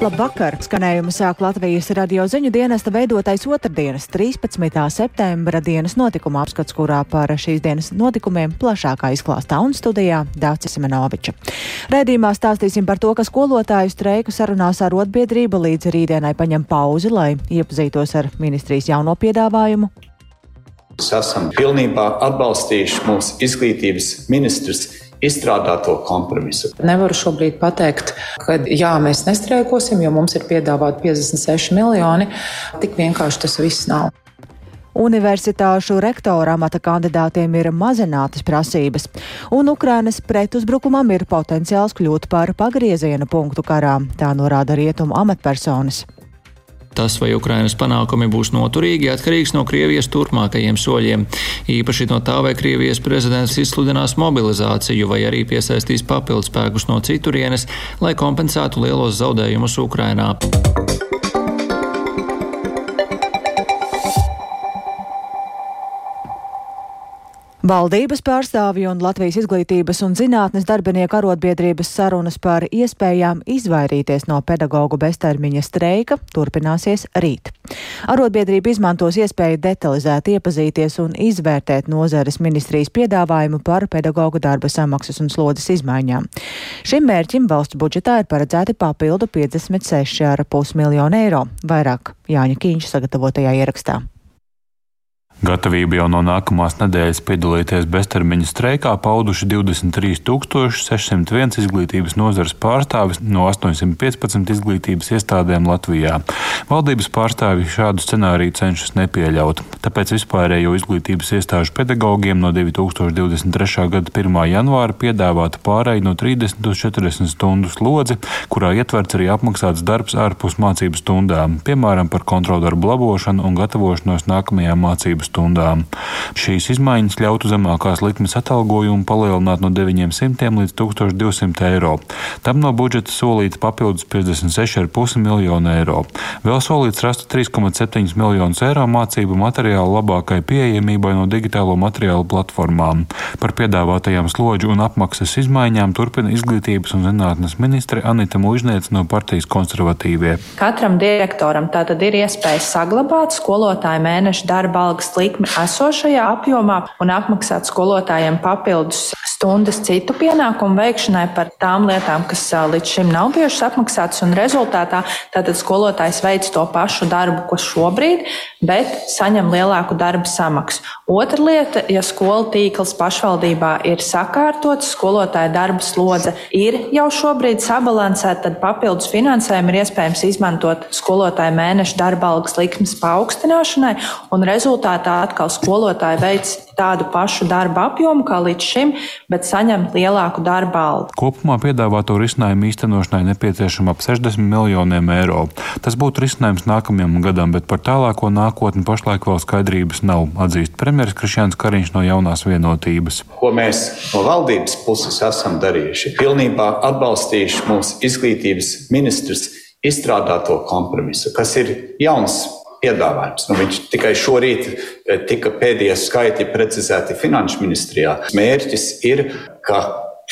Labvakar! Skanējumu sāk Latvijas radio ziņu dienesta veidotais otrdienas, 13. septembra dienas notikuma apskats, kurā par šīs dienas notikumiem plašākā izklāstā un studijā Dācis Semenoviča. Rēdījumā stāstīsim par to, ka skolotāju streiku sarunās ar rotbiedrību līdz rītdienai paņem pauzi, lai iepazītos ar ministrijas jauno piedāvājumu. Mēs esam pilnībā atbalstījuši mūsu izglītības ministrs izstrādāto kompromisu. Nevaru šobrīd pateikt, ka jā, mēs nestreikosim, jo mums ir piedāvāti 56 miljoni. Tik vienkārši tas viss nav. Universitāšu rektora amata kandidātiem ir mazinātas prasības, un Ukrainas pretuzbrukumam ir potenciāls kļūt par pagrieziena punktu karā, tā norāda rietumu amatpersonas. Tas, vai Ukrainas panākumi būs noturīgi, atkarīgs no Krievijas turpmākajiem soļiem. Īpaši no tā, vai Krievijas prezidents izsludinās mobilizāciju vai arī piesaistīs papildspēkus no citurienes, lai kompensētu lielos zaudējumus Ukrainā. Valdības pārstāvju un Latvijas izglītības un zinātnes darbinieku arotbiedrības sarunas par iespējām izvairīties no pedagoģu beztermiņa streika turpināsies rīt. Arotbiedrība izmantos iespēju detalizēt iepazīties un izvērtēt nozares ministrijas piedāvājumu par pedagoģu darba samaksas un slodzes izmaiņām. Šim mērķim valsts budžetā ir paredzēti papildu 56,5 miljonu eiro, vairāk Jāņa Kīņša sagatavotajā ierakstā. Gatavību jau no nākamās nedēļas piedalīties beztermiņa streikā pauduši 23,601 izglītības nozares pārstāvis no 815 izglītības iestādēm Latvijā. Valdības pārstāvji šādu scenāriju cenšas nepieļaut, tāpēc vispārējo izglītības iestāžu pedagogiem no 2023. gada 1. janvāra piedāvāta pārēju no 30 uz 40 stundu slodzi, kurā ietverts arī apmaksāts darbs ārpus mācību stundām, piemēram, par kontroldarbu labošanu un gatavošanos nākamajām mācību stundām. Šīs izmaiņas ļautu zemākās likmes atalgojumu palielināt no 900 līdz 1200 eiro. Tam no budžeta solīta papildus 56,5 miljonu eiro. Vēl solīts rast 3,7 miljonus eiro mācību materiālu labākai pieejamībai no digitālo materiālu platformām. Par piedāvātajām slodžu un apmaksas izmaiņām turpina izglītības un zinātnes ministre Anita Mužniec no partijas konservatīvie. Katram direktoram tātad ir iespēja saglabāt skolotāju mēneša darba algas likmi esošajā apjomā un apmaksāt skolotājiem papildus stundas citu pienākumu veikšanai par tām lietām, kas līdz šim nav bijušas apmaksātas. Un rezultātā tātad skolotājs veic to pašu darbu, ko šobrīd, bet saņem lielāku darba samaksu. Otra lieta, ja skolu tīkls pašvaldībā ir sakārtots, skolotāja darba slodze ir jau šobrīd sabalansēta, tad papildus finansējumu ir iespējams izmantot skolotāja mēneša darba algas likmes paaugstināšanai, un rezultātā tā atkal skolotāji veic tādu pašu darba apjomu kā līdz šim, bet saņem lielāku darba algu. Kopumā piedāvāto risinājumu īstenošanai nepieciešama ap 60 miljoniem eiro. Tas būtu risinājums nākamajam gadam, bet par tālāko nākotni pašlaik vēl skaidrības nav, atzīst premjeras Krišjāns Kariņš no jaunās vienotības. Ko mēs no valdības puses esam darījuši? Pilnībā atbalstījuši mūsu izglītības ministrs izstrādāto kompromisu, kas ir jauns piedāvājums. Nu, viņš tikai šorīt eh, tika pēdējie skaitļi precizēti Finanšu ministrijā. Mērķis ir, ka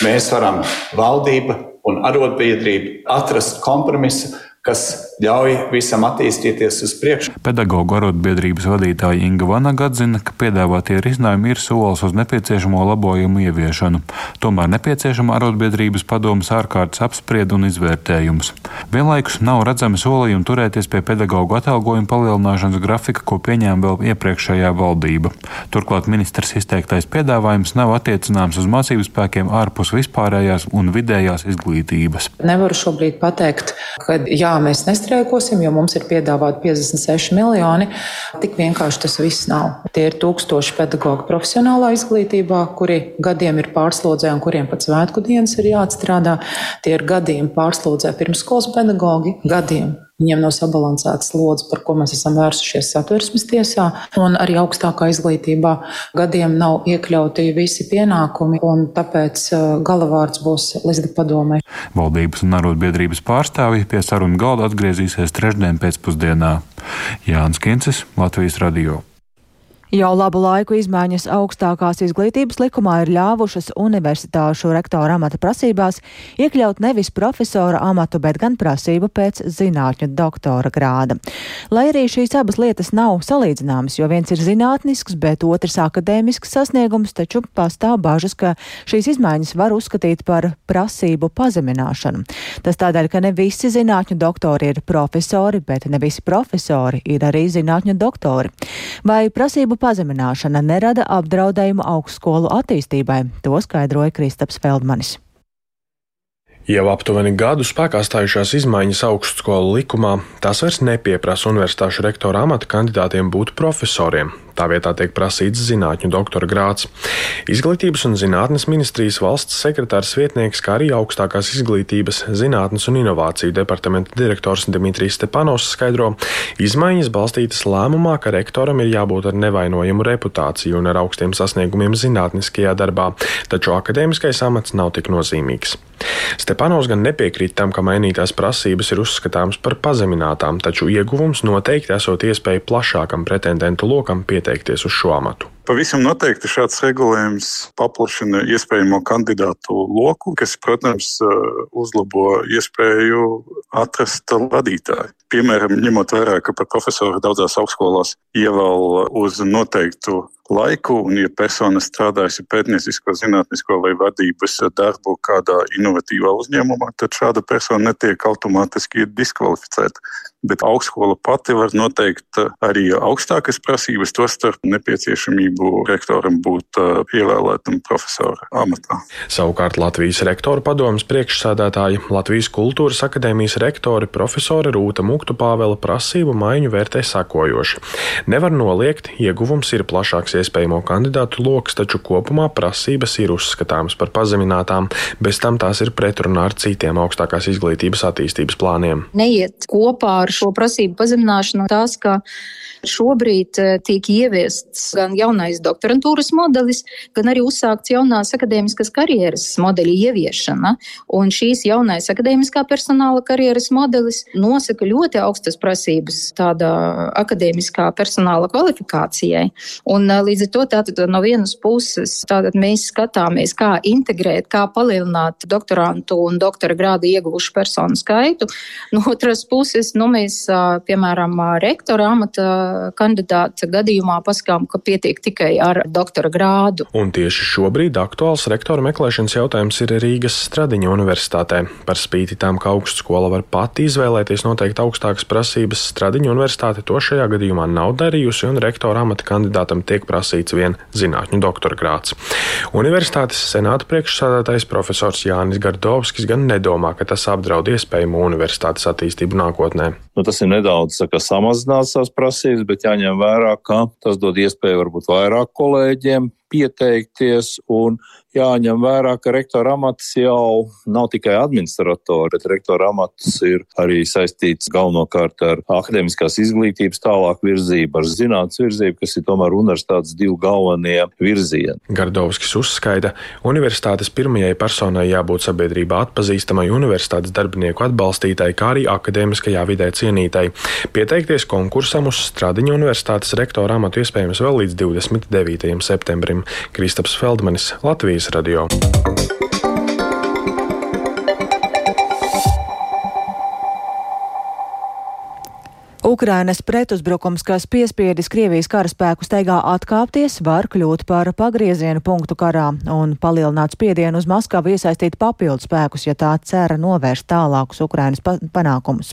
mēs varam valdība un arotbiedrība atrast kompromisu kas ļauj visam attīstīties uz priekšu. Pedagoģu arotbiedrības vadītāja Inga Vanaga atzina, ka piedāvātie risinājumi ir solis uz nepieciešamo labojumu ieviešanu. Tomēr nepieciešama arotbiedrības padomas ārkārtas apspried un izvērtējums. Vienlaikus nav redzami solījumi turēties pie pedagoģu atalgojuma palielināšanas grafika, ko pieņēma vēl iepriekšējā valdība. Turklāt ministrs izteiktais piedāvājums nav attiecināms uz mācību spēkiem ārpus vispārējās un vidējās izglītības. Nevaru šobrīd pateikt, ka jā, mēs nestreikosim, jo mums ir piedāvāti 56 miljoni. Tik vienkārši tas viss nav. Tie ir tūkstoši pedagoģi profesionālā izglītībā, kuri gadiem ir pārslodzē un kuriem pat svētku dienas ir jāatstrādā. Tie ir gadiem pārslodzē pirmskolas pedagoģi, gadiem Viņiem nav sabalansētas slodzes, par ko mēs esam vērsušies satversmes tiesā, un arī augstākā izglītībā gadiem nav iekļauti visi pienākumi, un tāpēc uh, galavārds būs Lizda padomē. Valdības un arotbiedrības pārstāvji pie sarunu galda atgriezīsies trešdien pēcpusdienā. Jānis Kincis, Latvijas radio. Jau labu laiku izmaiņas augstākās izglītības likumā ir ļāvušas universitāšu rektora amata prasībās iekļaut nevis profesora amatu, bet gan prasību pēc zinātņu doktora grāda. Lai arī šīs abas lietas nav salīdzināmas, jo viens ir zinātnisks, bet otrs akadēmisks sasniegums, taču pastāv bažas, ka šīs izmaiņas var uzskatīt par prasību pazemināšanu. Tas tādēļ, ka ne visi zinātņu doktori ir profesori, bet ne visi profesori ir arī zinātņu doktori. Vai prasību pazemināšana nerada apdraudējumu augstskolu attīstībai, to skaidroja Kristaps Feldmanis. Jau aptuveni gadu spēkā stājušās izmaiņas augstskolu likumā, tās vairs nepieprasa universitāšu rektora amata kandidātiem būt profesoriem. Tā vietā tiek prasīts zinātņu doktora grāts. Izglītības un zinātnes ministrijas valsts sekretārs vietnieks, kā arī augstākās izglītības, zinātnes un inovāciju departamenta direktors Dimitrijs Stepanovs skaidro, izmaiņas balstītas lēmumā, ka rektoram ir jābūt ar nevainojamu reputāciju un ar augstiem sasniegumiem zinātniskajā darbā, taču akadēmiskais amats nav tik nozīmīgs. Stepanovs gan nepiekrīt tam, ka mainītās prasības ir uzskatāmas par pazeminātām, taču ieguvums noteikti esot iespēja plašākam pretendentu lokam pieteikties pieteikties uz šo amatu. Pavisam noteikti šāds regulējums paplašina iespējamo kandidātu loku, kas, protams, uzlabo iespēju atrast vadītāju. Piemēram, ņemot vērā, ka par profesoru daudzās augstskolās ievēl uz noteiktu laiku, un, ja persona strādājusi pētniecisko, zinātnisko vai vadības darbu kādā inovatīvā uzņēmumā, tad šāda persona netiek automātiski diskvalificēta. Bet augstskola pati var noteikt arī augstākas prasības, tostarp nepieciešamību rektoram būt uh, ievēlētam profesora amatā. Savukārt Latvijas rektoru padomas priekšsādātāja Latvijas kultūras akadēmijas rektore profesora Rūta Muktu Pāvela prasību maiņu vērtē sakojoši. Nevar noliegt, ieguvums ir plašāks iespējamo kandidātu lokus, taču kopumā prasības ir uzskatāmas par pazeminātām, bez tam tās ir pretrunā ar citiem augstākās izglītības attīstības plāniem. Neiet kopā ar šo prasību pazemināšanu tās, ka Šobrīd eh, tiek ieviests gan jaunais doktorantūras modelis, gan arī uzsākts jaunās akadēmiskas karjeras modeļa ieviešana. Un šīs jaunais akadēmiskā personāla karjeras modelis nosaka ļoti augstas prasības tādā akadēmiskā personāla kvalifikācijai. Un eh, līdz ar to tātad no vienas puses tātad mēs skatāmies, kā integrēt, kā palielināt doktorantu un doktora grādu ieguvušu personu skaitu. No otras puses, nu, mēs, piemēram, rektora amata kandidāta gadījumā pasakām, ka pietiek tikai ar doktora grādu. Un tieši šobrīd aktuāls rektora meklēšanas jautājums ir Rīgas Stradiņa universitātē. Par spīti tam, ka augstskola var pati izvēlēties noteikti augstākas prasības, Stradiņa universitāte to šajā gadījumā nav darījusi, un rektora amata kandidātam tiek prasīts vien zinātņu doktora grāts. Universitātes senāta priekšsādātājs profesors Jānis Gardovskis gan nedomā, ka tas apdraud iespējamo universitātes attīstību nākotnē. Nu, tas ir nedaudz saka, samazināt savas prasības, bet jāņem vērā, ka tas dod iespēju varbūt vairāk kolēģiem pieteikties un jāņem vērā, ka rektora amats jau nav tikai administratori, bet rektora amats ir arī saistīts galvenokārt ar akadēmiskās izglītības tālāk virzību, ar zinātnes virzību, kas ir tomēr universitātes divi galvenie virzieni. Gardovskis uzskaita, universitātes pirmajai personai jābūt sabiedrībā atpazīstamai, universitātes darbinieku atbalstītai, kā arī akadēmiskajā vidē cienītai. Pieteikties konkursam uz Stradiņa universitātes rektora amatu iespējams vēl līdz 29. septembrim. Kristaps Feldmanis, Latvijas Latvijas radio. Ukrainas pretuzbrukums, kas piespiedis Krievijas karaspēku steigā atkāpties, var kļūt par pagriezienu punktu karā un palielināt spiedienu uz Maskavu iesaistīt papildu spēkus, ja tā cera novērst tālākus Ukrainas pa panākumus.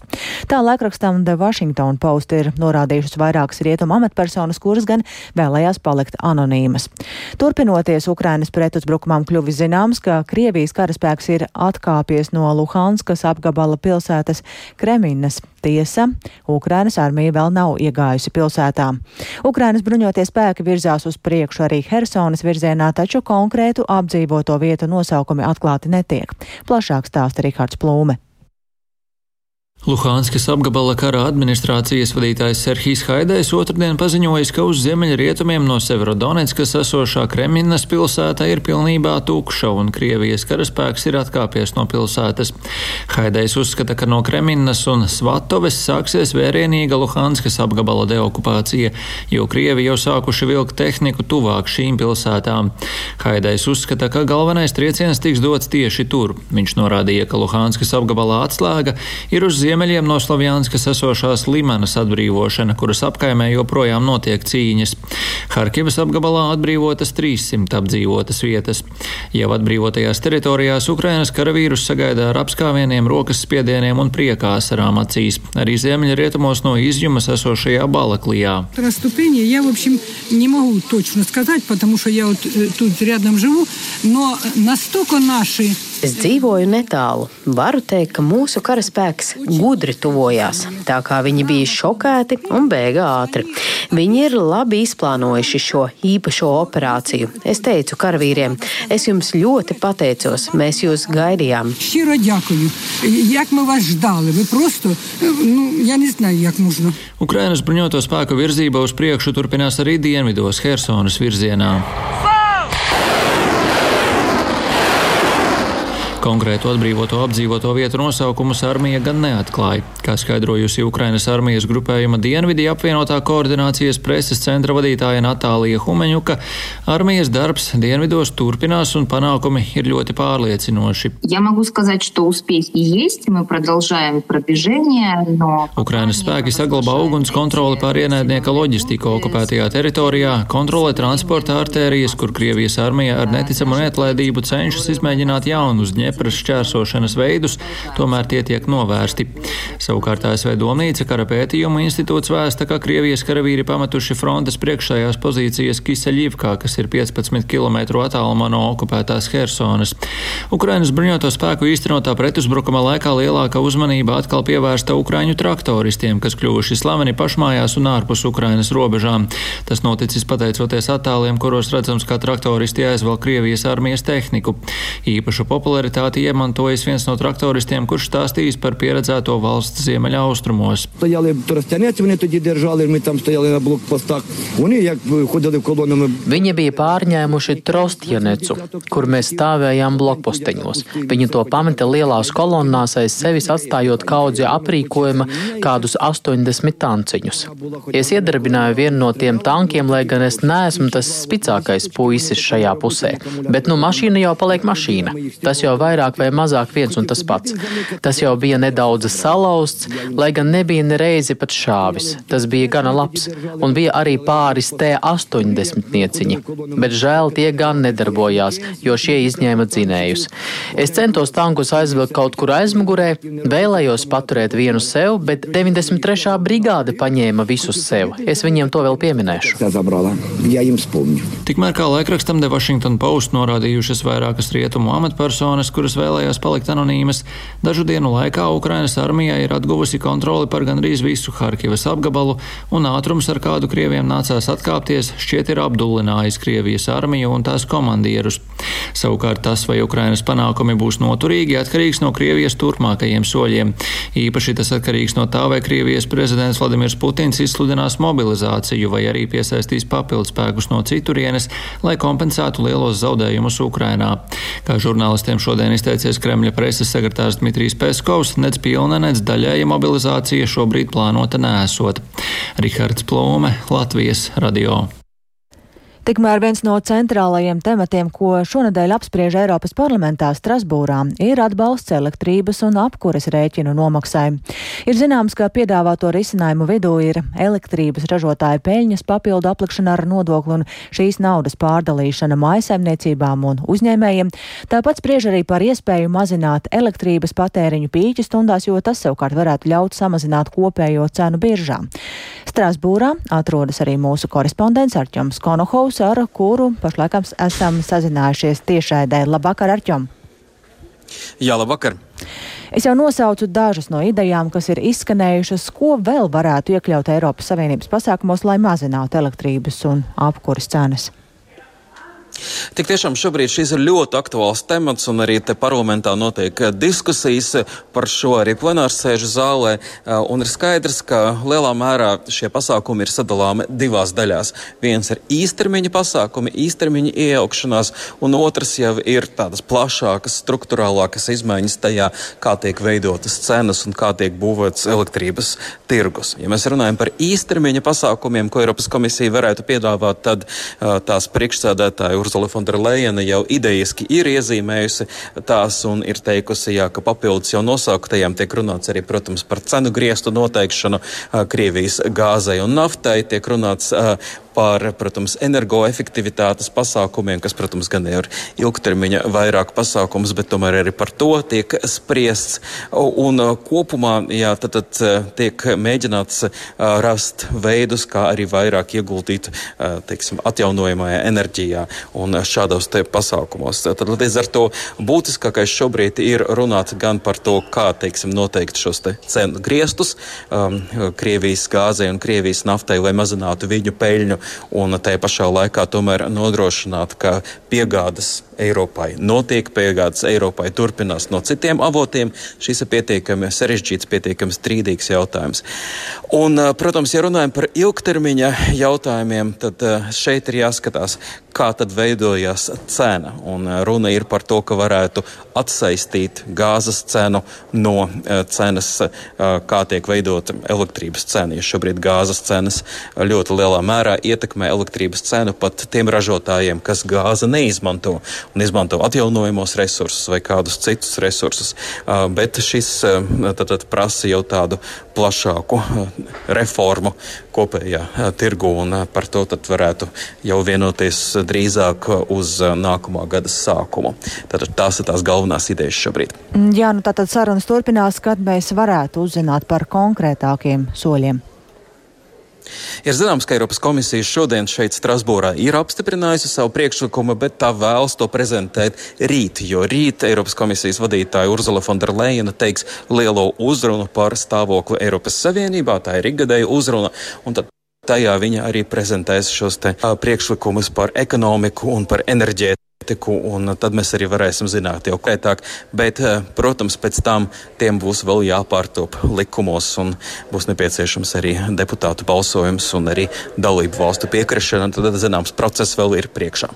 Tā laikrakstam The Washington Post ir norādījušas vairākas rietumu amatpersonas, kuras gan vēlējās palikt anonīmas. Turpinoties Ukrainas pretuzbrukumam kļuvis zināms, ka Krievijas karaspēks ir atkāpies no Luhanskas apgabala pilsētas Kreminas. Tiesa, Ukrainas armija vēl nav iegājusi pilsētā. Ukrainas bruņoties spēki virzās uz priekšu arī Hersonas virzienā, taču konkrētu apdzīvoto vietu nosaukumi atklāti netiek. Plašāk stāsta Rihards Plūme. Luhānskas apgabala kara administrācijas vadītājs Serhijas Haidais otrdien paziņojis, ka uz ziemeļrietumiem no Severodonetskas esošā Kreminas pilsēta ir pilnībā tukša un Krievijas karaspēks ir atkāpies no pilsētas. Haidais uzskata, ka no Kreminas un Svatoves sāksies vērienīga Luhānskas apgabala deokupācija, jo Krievi jau sākuši vilkt tehniku tuvāk šīm pilsētām. Haidais uzskata, ka galvenais trieciens tiks dots tieši tur. Viņš norādīja, ka Luhānskas apgabalā atslēga ir uz ziemeļiem no Slovjānskas esošās Limanas atbrīvošana, kuras apkaimē joprojām notiek cīņas. Harkivas apgabalā atbrīvotas 300 apdzīvotas vietas. Jau atbrīvotajās teritorijās Ukrainas karavīrus sagaida ar apskāvieniem, rokas spiedieniem un priekās arām acīs. Arī ziemeļrietumos no izjumas esošajā Балаклījā. Я, в общем, не могу точно сказать, потому что я вот тут рядом живу, но настолько наши Es dzīvoju netālu. Varu teikt, ka mūsu karaspēks gudri tuvojās, tā kā viņi bija šokēti un bēga ātri. Viņi ir labi izplānojuši šo īpašo operāciju. Es teicu karavīriem, es jums ļoti pateicos, mēs jūs gaidījām. Ukrainas bruņoto spēku virzība uz priekšu turpinās arī dienvidos Helsonas virzienā. Konkrētu atbrīvoto apdzīvoto vietu nosaukumus armija gan neatklāja. Kā skaidrojusi Ukrainas armijas grupējuma Dienvidī apvienotā koordinācijas preses centra vadītāja Natālija Humeņuka, armijas darbs dienvidos turpinās un panākumi ir ļoti pārliecinoši. Ukrainas spēki saglabā uguns kontroli pār ienaidnieka loģistiku okupētajā teritorijā, kontrolē transporta artērijas, kur Krievijas armija ar neticamu neatlaidību cenšas izmēģināt jaunus ņēmumus Dņepras šķērsošanas veidus, tomēr tie tiek novērsti. Savukārt ASV Domnīca kara pētījumu institūts vēsta, ka Krievijas karavīri pametuši frontes priekšējās pozīcijas Kiseļivkā, kas ir 15 km attālumā no okupētās Hersonas. Ukrainas bruņoto spēku īstenotā pretuzbrukuma laikā lielāka uzmanība atkal pievērsta Ukraiņu traktoristiem, kas kļuvuši slaveni pašmājās un ārpus Ukrainas robežām. Tas noticis pateicoties attāliem, kuros redzams, kā traktoristi aizvēl Krievijas armijas tehniku. Īpašu popularitāti aktivitāti iemantojas viens no traktoristiem, kurš stāstījis par pieredzēto valsts ziemeļa austrumos. Viņi bija pārņēmuši Trostjanecu, kur mēs stāvējām blokposteņos. Viņi to pameta lielās kolonnās aiz sevis atstājot kaudzi aprīkojuma kādus 80 tanciņus. Es iedarbināju vienu no tiem tankiem, lai gan es neesmu tas spicākais puisis šajā pusē, bet nu mašīna jau paliek mašīna. Tas jau vairāk vairāk vai mazāk viens un tas pats. Tas jau bija nedaudz salauzts, lai gan nebija nereizi pat šāvis. Tas bija gana labs, un bija arī pāris T80 nieciņi. Bet žēl tie gan nedarbojās, jo šie izņēma dzinējus. Es centos tankus aizvilkt kaut kur aizmugurē, vēlējos paturēt vienu sev, bet 93. brigāde paņēma visus sev. Es viņiem to vēl pieminēšu. Tikmēr kā laikrakstam The Washington Post norādījušas vairākas rietumu amatpersonas, kuras vēlējās palikt anonīmas, dažu dienu laikā Ukrainas armija ir atguvusi kontroli par gandrīz visu Harkivas apgabalu, un ātrums, ar kādu krieviem nācās atkāpties, šķiet ir apdullinājis Krievijas armiju un tās komandierus. Savukārt tas, vai Ukrainas panākumi būs noturīgi, atkarīgs no Krievijas turpmākajiem soļiem. Īpaši tas atkarīgs no tā, vai Krievijas prezidents Vladimirs Putins izsludinās mobilizāciju vai arī piesaistīs papildspēkus no citurienes, lai kompensētu lielos zaudējumus Ukrainā. Kā žurnālistiem šodien izteicies Kremļa preses sekretārs Dmitrijs Peskovs, nec pilna, nec daļēja mobilizācija šobrīd plānota nesot. Rihards Plūme, Latvijas radio. Tikmēr viens no centrālajiem tematiem, ko šonadēļ apspriež Eiropas parlamentā Strasbūrā, ir atbalsts elektrības un apkures rēķinu nomaksai. Ir zināms, ka piedāvāto risinājumu vidū ir elektrības ražotāja peļņas papildu aplikšana ar nodokli un šīs naudas pārdalīšana mājasaimniecībām un uzņēmējiem. Tāpat spriež arī par iespēju mazināt elektrības patēriņu pīķu stundās, jo tas savukārt varētu ļaut samazināt kopējo cenu biržā. Strasbūrā atrodas arī mūsu korespondents Arķoms Konohovs Arķems, ar kuru pašlaik esam sazinājušies tiešraidē. Labvakar, Arķom! Jā, labvakar! Es jau nosaucu dažas no idejām, kas ir izskanējušas, ko vēl varētu iekļaut Eiropas Savienības pasākumos, lai mazinātu elektrības un apkuras cenas. Tik tiešām šobrīd šis ir ļoti aktuāls temats, un arī te parlamentā notiek eh, diskusijas par šo arī plenārsēžu zālē. Eh, un ir skaidrs, ka lielā mērā šie pasākumi ir sadalāmi divās daļās. Viens ir īstermiņa pasākumi, īstermiņa iejaukšanās, un otrs jau ir tādas plašākas, struktūrālākas izmaiņas tajā, kā tiek veidotas cenas un kā tiek būvēts elektrības tirgus. Ja mēs runājam par īstermiņa pasākumiem, ko Eiropas komisija varētu piedāvāt, tad uh, tās priekšsēdētāja Urzula Fonderleina jau idejiski ir iezīmējusi tās un ir teikusi, jā, ka papildus jau nosauktajām tiek runāts arī, protams, par cenu griestu noteikšanu Krievijas gāzei un naftai, tiek runāts par, protams, energoefektivitātes pasākumiem, kas, protams, gan ir ilgtermiņa vairāk pasākums, bet tomēr arī par to tiek spriests. Un kopumā, jā, tad, tad tiek mēģināts rast veidus, kā arī vairāk ieguldīt, teiksim, atjaunojamajā enerģijā un šādos te pasākumos. Tad līdz ar to būtiskākais šobrīd ir runāt gan par to, kā, teiksim, noteikt šos te cenu griestus um, Krievijas gāzei un Krievijas naftai, lai mazinātu viņu peļņu un te pašā laikā tomēr nodrošināt, ka piegādes Eiropai notiek, piegādes Eiropai turpinās no citiem avotiem. Šis ir pietiekami sarežģīts, pietiekami strīdīgs jautājums. Un, protams, ja runājam par ilgtermiņa jautājumiem, tad šeit ir jāskatās, kā tad veidojās cena. Un runa ir par to, ka varētu atsaistīt gāzes cenu no cenas, kā tiek veidota elektrības cena. Ja šobrīd gāzes cenas ļoti lielā mērā ietekmē elektrības cenu pat tiem ražotājiem, kas gāzi neizmanto un izmanto atjaunojamos resursus vai kādus citus resursus. Bet šis tad, tad prasa jau tādu plašāku reformu kopējā tirgu, un par to varētu jau vienoties drīzāk uz nākamā gada sākumu. Tātad tās ir tās galvenās idejas šobrīd. Jā, nu tātad sarunas turpinās, kad mēs varētu uzzināt par konkrētākiem soļiem. Ir zināms, ka Eiropas komisija šodien šeit Strasbūrā ir apstiprinājusi savu priekšlikumu, bet tā vēlas to prezentēt rīt, jo rīt Eiropas komisijas vadītāja Urzula Fonderleina teiks lielo uzrunu par stāvokli Eiropas Savienībā. Tā ir ikgadēja uzruna. Tajā viņa arī prezentēs šos priekšlikumus par ekonomiku un par enerģētiku un tad mēs arī varēsim zināt jau konkrētāk. Bet, eh, protams, pēc tam tiem būs vēl jāpārtop likumos un būs nepieciešams arī deputātu balsojums un arī dalību valstu piekrišana. Tad, zināms, process vēl ir priekšā.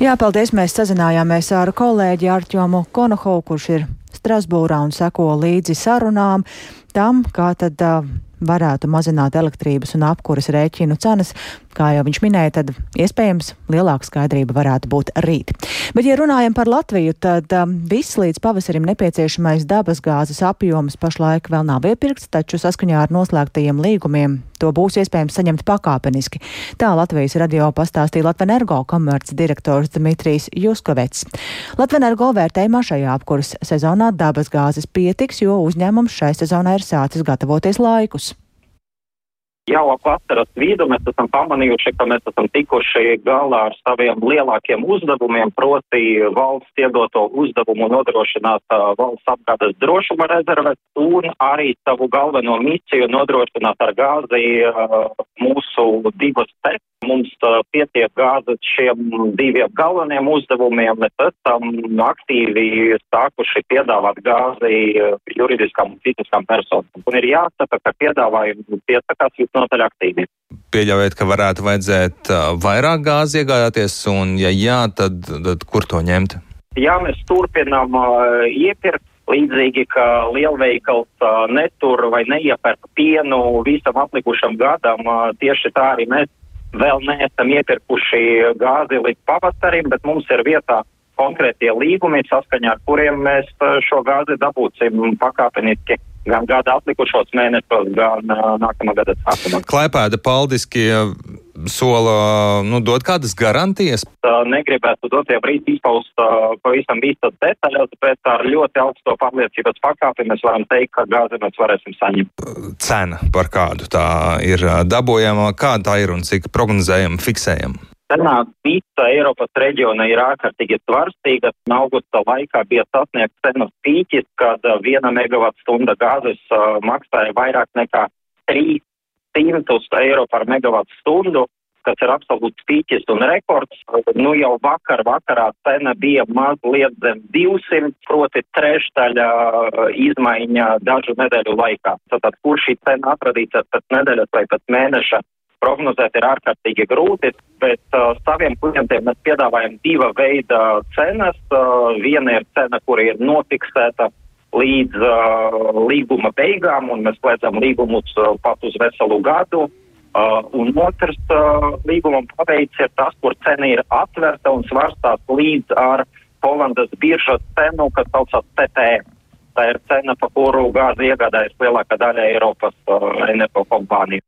Jā, paldies. Mēs sazinājāmies ar kolēģi Arķomu Konohovu, kurš ir Strasbūrā un seko līdzi sarunām tam, kā tad. Uh, varētu mazināt elektrības un apkuras rēķinu cenas. Kā jau viņš minēja, tad iespējams lielāka skaidrība varētu būt rīt. Bet, ja runājam par Latviju, tad um, viss līdz pavasarim nepieciešamais dabasgāzes apjoms pašlaik vēl nav iepirkts, taču saskaņā ar noslēgtajiem līgumiem to būs iespējams saņemt pakāpeniski. Tā Latvijas radio pastāstīja Latvenergo komerces direktors Dmitrijs Juskovets. Latvenergo vērtējumā šajā apkuras sezonā dabasgāzes pietiks, jo uzņēmums šai sezonai ir sācis gatavoties laikus jau ap vasaras vidu mēs esam pamanījuši, ka mēs esam tikuši galā ar saviem lielākiem uzdevumiem, proti valsts iedoto uzdevumu nodrošināt valsts apgādes drošuma rezerves un arī savu galveno misiju nodrošināt ar gāzi mūsu divas tekstus. Mums pietiek gāzes šiem diviem galveniem uzdevumiem. Mēs esam aktīvi sākuši piedāvāt gāzi juridiskām un fiziskām personām. Un ir jāsaka, ka piedāvājumi piesakās visnotaļ aktīvi. Pieļaujiet, ka varētu vajadzēt vairāk gāzi iegādāties, un ja jā, tad, tad kur to ņemt? Jā, mēs turpinām uh, iepirkt. Līdzīgi, ka lielveikals uh, netur vai neiepērk pienu visam atlikušam gadam, uh, tieši tā arī mēs vēl neesam iepirkuši gāzi līdz pavasarim, bet mums ir vietā konkrētie līgumi, saskaņā ar kuriem mēs šo gāzi dabūsim pakāpeniski gan gada atlikušos mēnešos, gan uh, nākamā gada sākumā. Klaipēda paldiski sola nu, dot kādas garantijas? Uh, negribētu dotie brīdi izpaust uh, pavisam visas detaļas, bet ar ļoti augsto pārliecības pakāpi mēs varam teikt, ka gāzi mēs varēsim saņemt. Cena par kādu tā ir dabūjama, kāda tā ir un cik prognozējama, fiksējama? Cena visa Eiropas reģiona ir ārkārtīgi svarstīga. Augusta laikā bija sasniegts cenas pīķis, kad viena megawatu stunda gāzes uh, maksāja vairāk nekā 300 eiro par megawatu stundu. kas ir absolūts pīķis un rekords. Nu jau vakar vakarā cena bija mazliet zem 200, proti trešdaļa izmaiņa dažu nedēļu laikā. Tātad, kur šī cena atradīsies pēc nedēļas vai pēc mēneša, prognozēt ir ārkārtīgi grūti, bet uh, saviem klientiem mēs piedāvājam diva veida cenas. Uh, viena ir cena, kur ir nofiksēta līdz uh, līguma beigām, un mēs slēdzam līgumus uh, pat uz veselu gadu. Uh, un otrs uh, līguma paveids ir tas, kur cena ir atverta un svarstās līdz ar Holandas biržas cenu, kas saucas TTF. Tā ir cena, pa kuru gāzi iegādājas lielākā daļa Eiropas uh, energo kompāniju.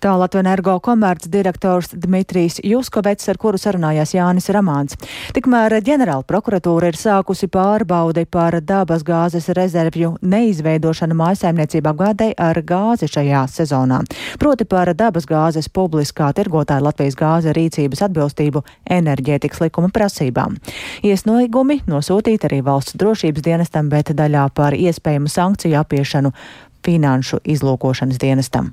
Tā Latvijas energo komerces direktors Dmitrijs Juskovets, ar kuru sarunājās Jānis Ramāns. Tikmēr ģenerāla prokuratūra ir sākusi pārbaudi par dabas gāzes rezervju neizveidošanu mājsaimniecību apgādei ar gāzi šajā sezonā. Proti par dabas gāzes publiskā tirgotāja Latvijas gāze rīcības atbilstību enerģētikas likuma prasībām. Iesnoigumi nosūtīti arī valsts drošības dienestam, bet daļā par iespējamu sankciju apiešanu finanšu izlūkošanas dienestam.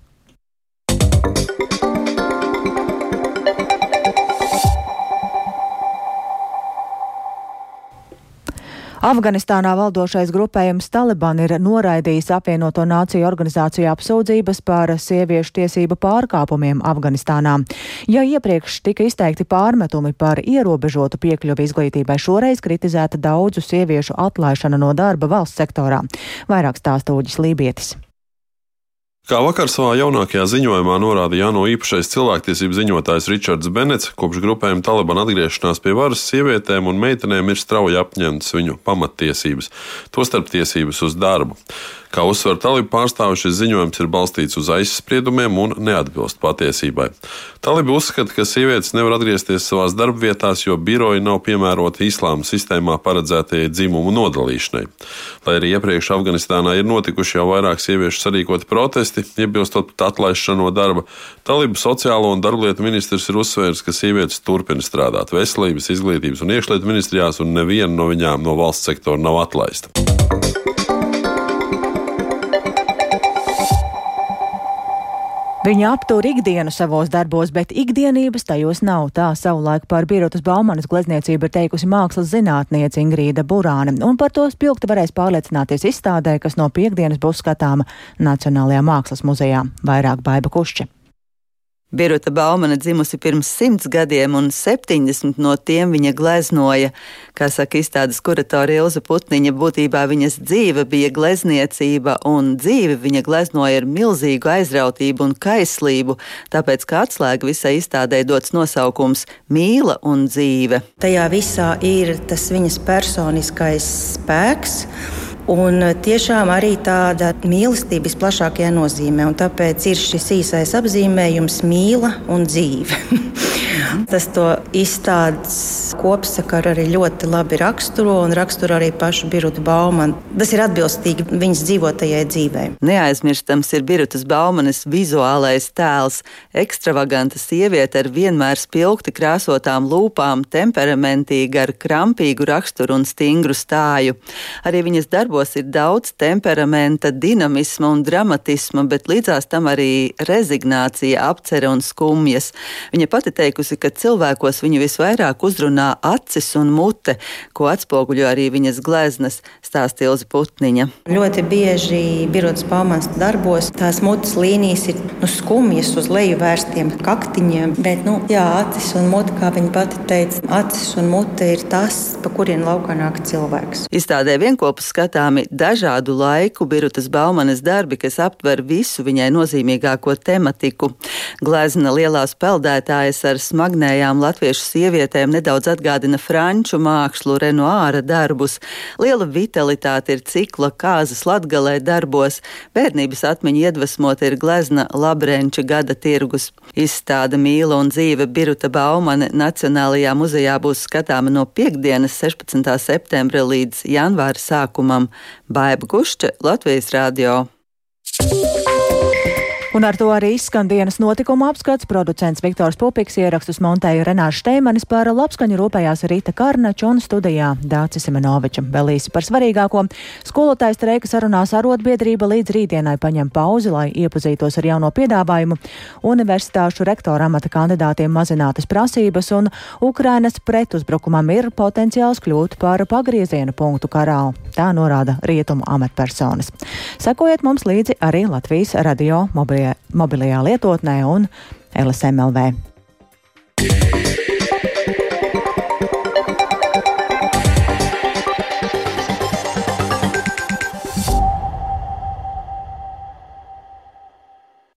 Afganistānā valdošais grupējums Taliban ir noraidījis apvienoto nāciju organizāciju apsūdzības par sieviešu tiesību pārkāpumiem Afganistānā. Ja iepriekš tika izteikti pārmetumi par ierobežotu piekļuvi izglītībai, šoreiz kritizēta daudzu sieviešu atlaišana no darba valsts sektorā. Vairāk stāstūģis Lībietis. Kā vakar savā jaunākajā ziņojumā norādīja ANO īpašais cilvēktiesību ziņotājs Ričards Benets, kopš grupējuma Taliban atgriešanās pie varas sievietēm un meitenēm ir strauji apņemtas viņu pamattiesības, tostarp tiesības uz darbu. Kā uzsver talibu pārstāvis, šis ziņojums ir balstīts uz aizspriedumiem un neatbilst patiesībai. Talibi uzskata, ka sievietes nevar atgriezties savās darbvietās, jo biroji nav piemēroti islāma sistēmā paredzētajai dzimumu nodalīšanai. Lai arī iepriekš Afganistānā ir notikuši jau vairāk sieviešu sarīkoti protesti, iebilstot pat atlaišanu no darba, Talibu sociālo un darblietu ministrs ir uzsvērs, ka sievietes turpina strādāt veselības, izglītības un iekšlietu ministrijās, un neviena no viņām no valsts sektora nav atlaista. Viņa aptur ikdienu savos darbos, bet ikdienības tajos nav. Tā savulaik par Birotas Baumanas glezniecību ir teikusi mākslas zinātniece Ingrīda Burāne, un par to spilgti varēs pārliecināties izstādē, kas no piekdienas būs skatāma Nacionālajā mākslas muzejā. Vairāk baiba kušķi. Birota Baumana dzimusi pirms simts gadiem, un 70 no tiem viņa gleznoja. Kā saka izstādes kuratore Ilza Putniņa, būtībā viņas dzīve bija glezniecība, un dzīve viņa gleznoja ar milzīgu aizrautību un kaislību, tāpēc kā atslēga visai izstādē dots nosaukums Mīla un dzīve. Tajā visā ir tas viņas personiskais spēks Un tiešām arī tāda mīlestība visplašākajā nozīmē. Tāpēc ir šis īsais apzīmējums mīla un dzīve. Tas to izstādes kopsakaru arī ļoti labi raksturo un raksturo arī pašu Birutu Baumanu. Tas ir atbilstīgi viņas dzīvotajai dzīvei. Neaizmirstams ir Birutas Baumanas vizuālais tēls - ekstravaganta sieviete ar vienmēr spilgti krāsotām lūpām, temperamentīga ar krampīgu raksturu un stingru stāju. Arī viņas darbos ir daudz temperamenta, dinamisma un dramatisma, bet līdzās tam arī rezignācija, apcere un skumjas. Viņa pati teikusi, ka cilvēkos viņu visvairāk uzrunā acis un mute, ko atspoguļo arī viņas gleznas, stāsta Ilza Putniņa. Ļoti bieži birotas pamats darbos tās mutes līnijas ir nu, skumjas uz leju vērstiem kaktiņiem, bet nu, jā, acis un mute, kā viņa pati teica, acis un mute ir tas, pa kurien laukā nāk cilvēks. Izstādē vienopus skatāmi dažādu laiku Birutas Baumanas darbi, kas aptver visu viņai nozīmīgāko tematiku. Glezna lielās peldētājas ar smagnējām latviešu sievietēm nedaudz atgādina franču mākslu Renoāra darbus. Liela vitalitāte ir cikla kāzas latgalē darbos, bērnības atmiņa iedvesmot ir glezna Labrenča gada tirgus. Izstāde Mīla un dzīve Biruta Baumane Nacionālajā muzejā būs skatāma no piekdienas 16. septembra līdz janvāra sākumam. Baiba Gušče, Latvijas Rādio. Un ar to arī izskan dienas notikuma apskats. Producents Viktors Pupiks ierakstus montēja Renārs Šteimanis par labskaņu rūpējās Rīta Karnača un studijā Dācis Simenoviča. Vēl īsi par svarīgāko. Skolotājs streika sarunās arotbiedrība līdz rītdienai paņem pauzi, lai iepazītos ar jauno piedāvājumu. Universitāšu rektora amata kandidātiem mazinātas prasības un Ukrainas pretuzbrukumam ir potenciāls kļūt par pagrieziena punktu karā. Tā norāda rietumu amatpersonas. Sekojiet mums līdzi arī Latvijas radio mobilajā, mobilajā lietotnē un LSMLV.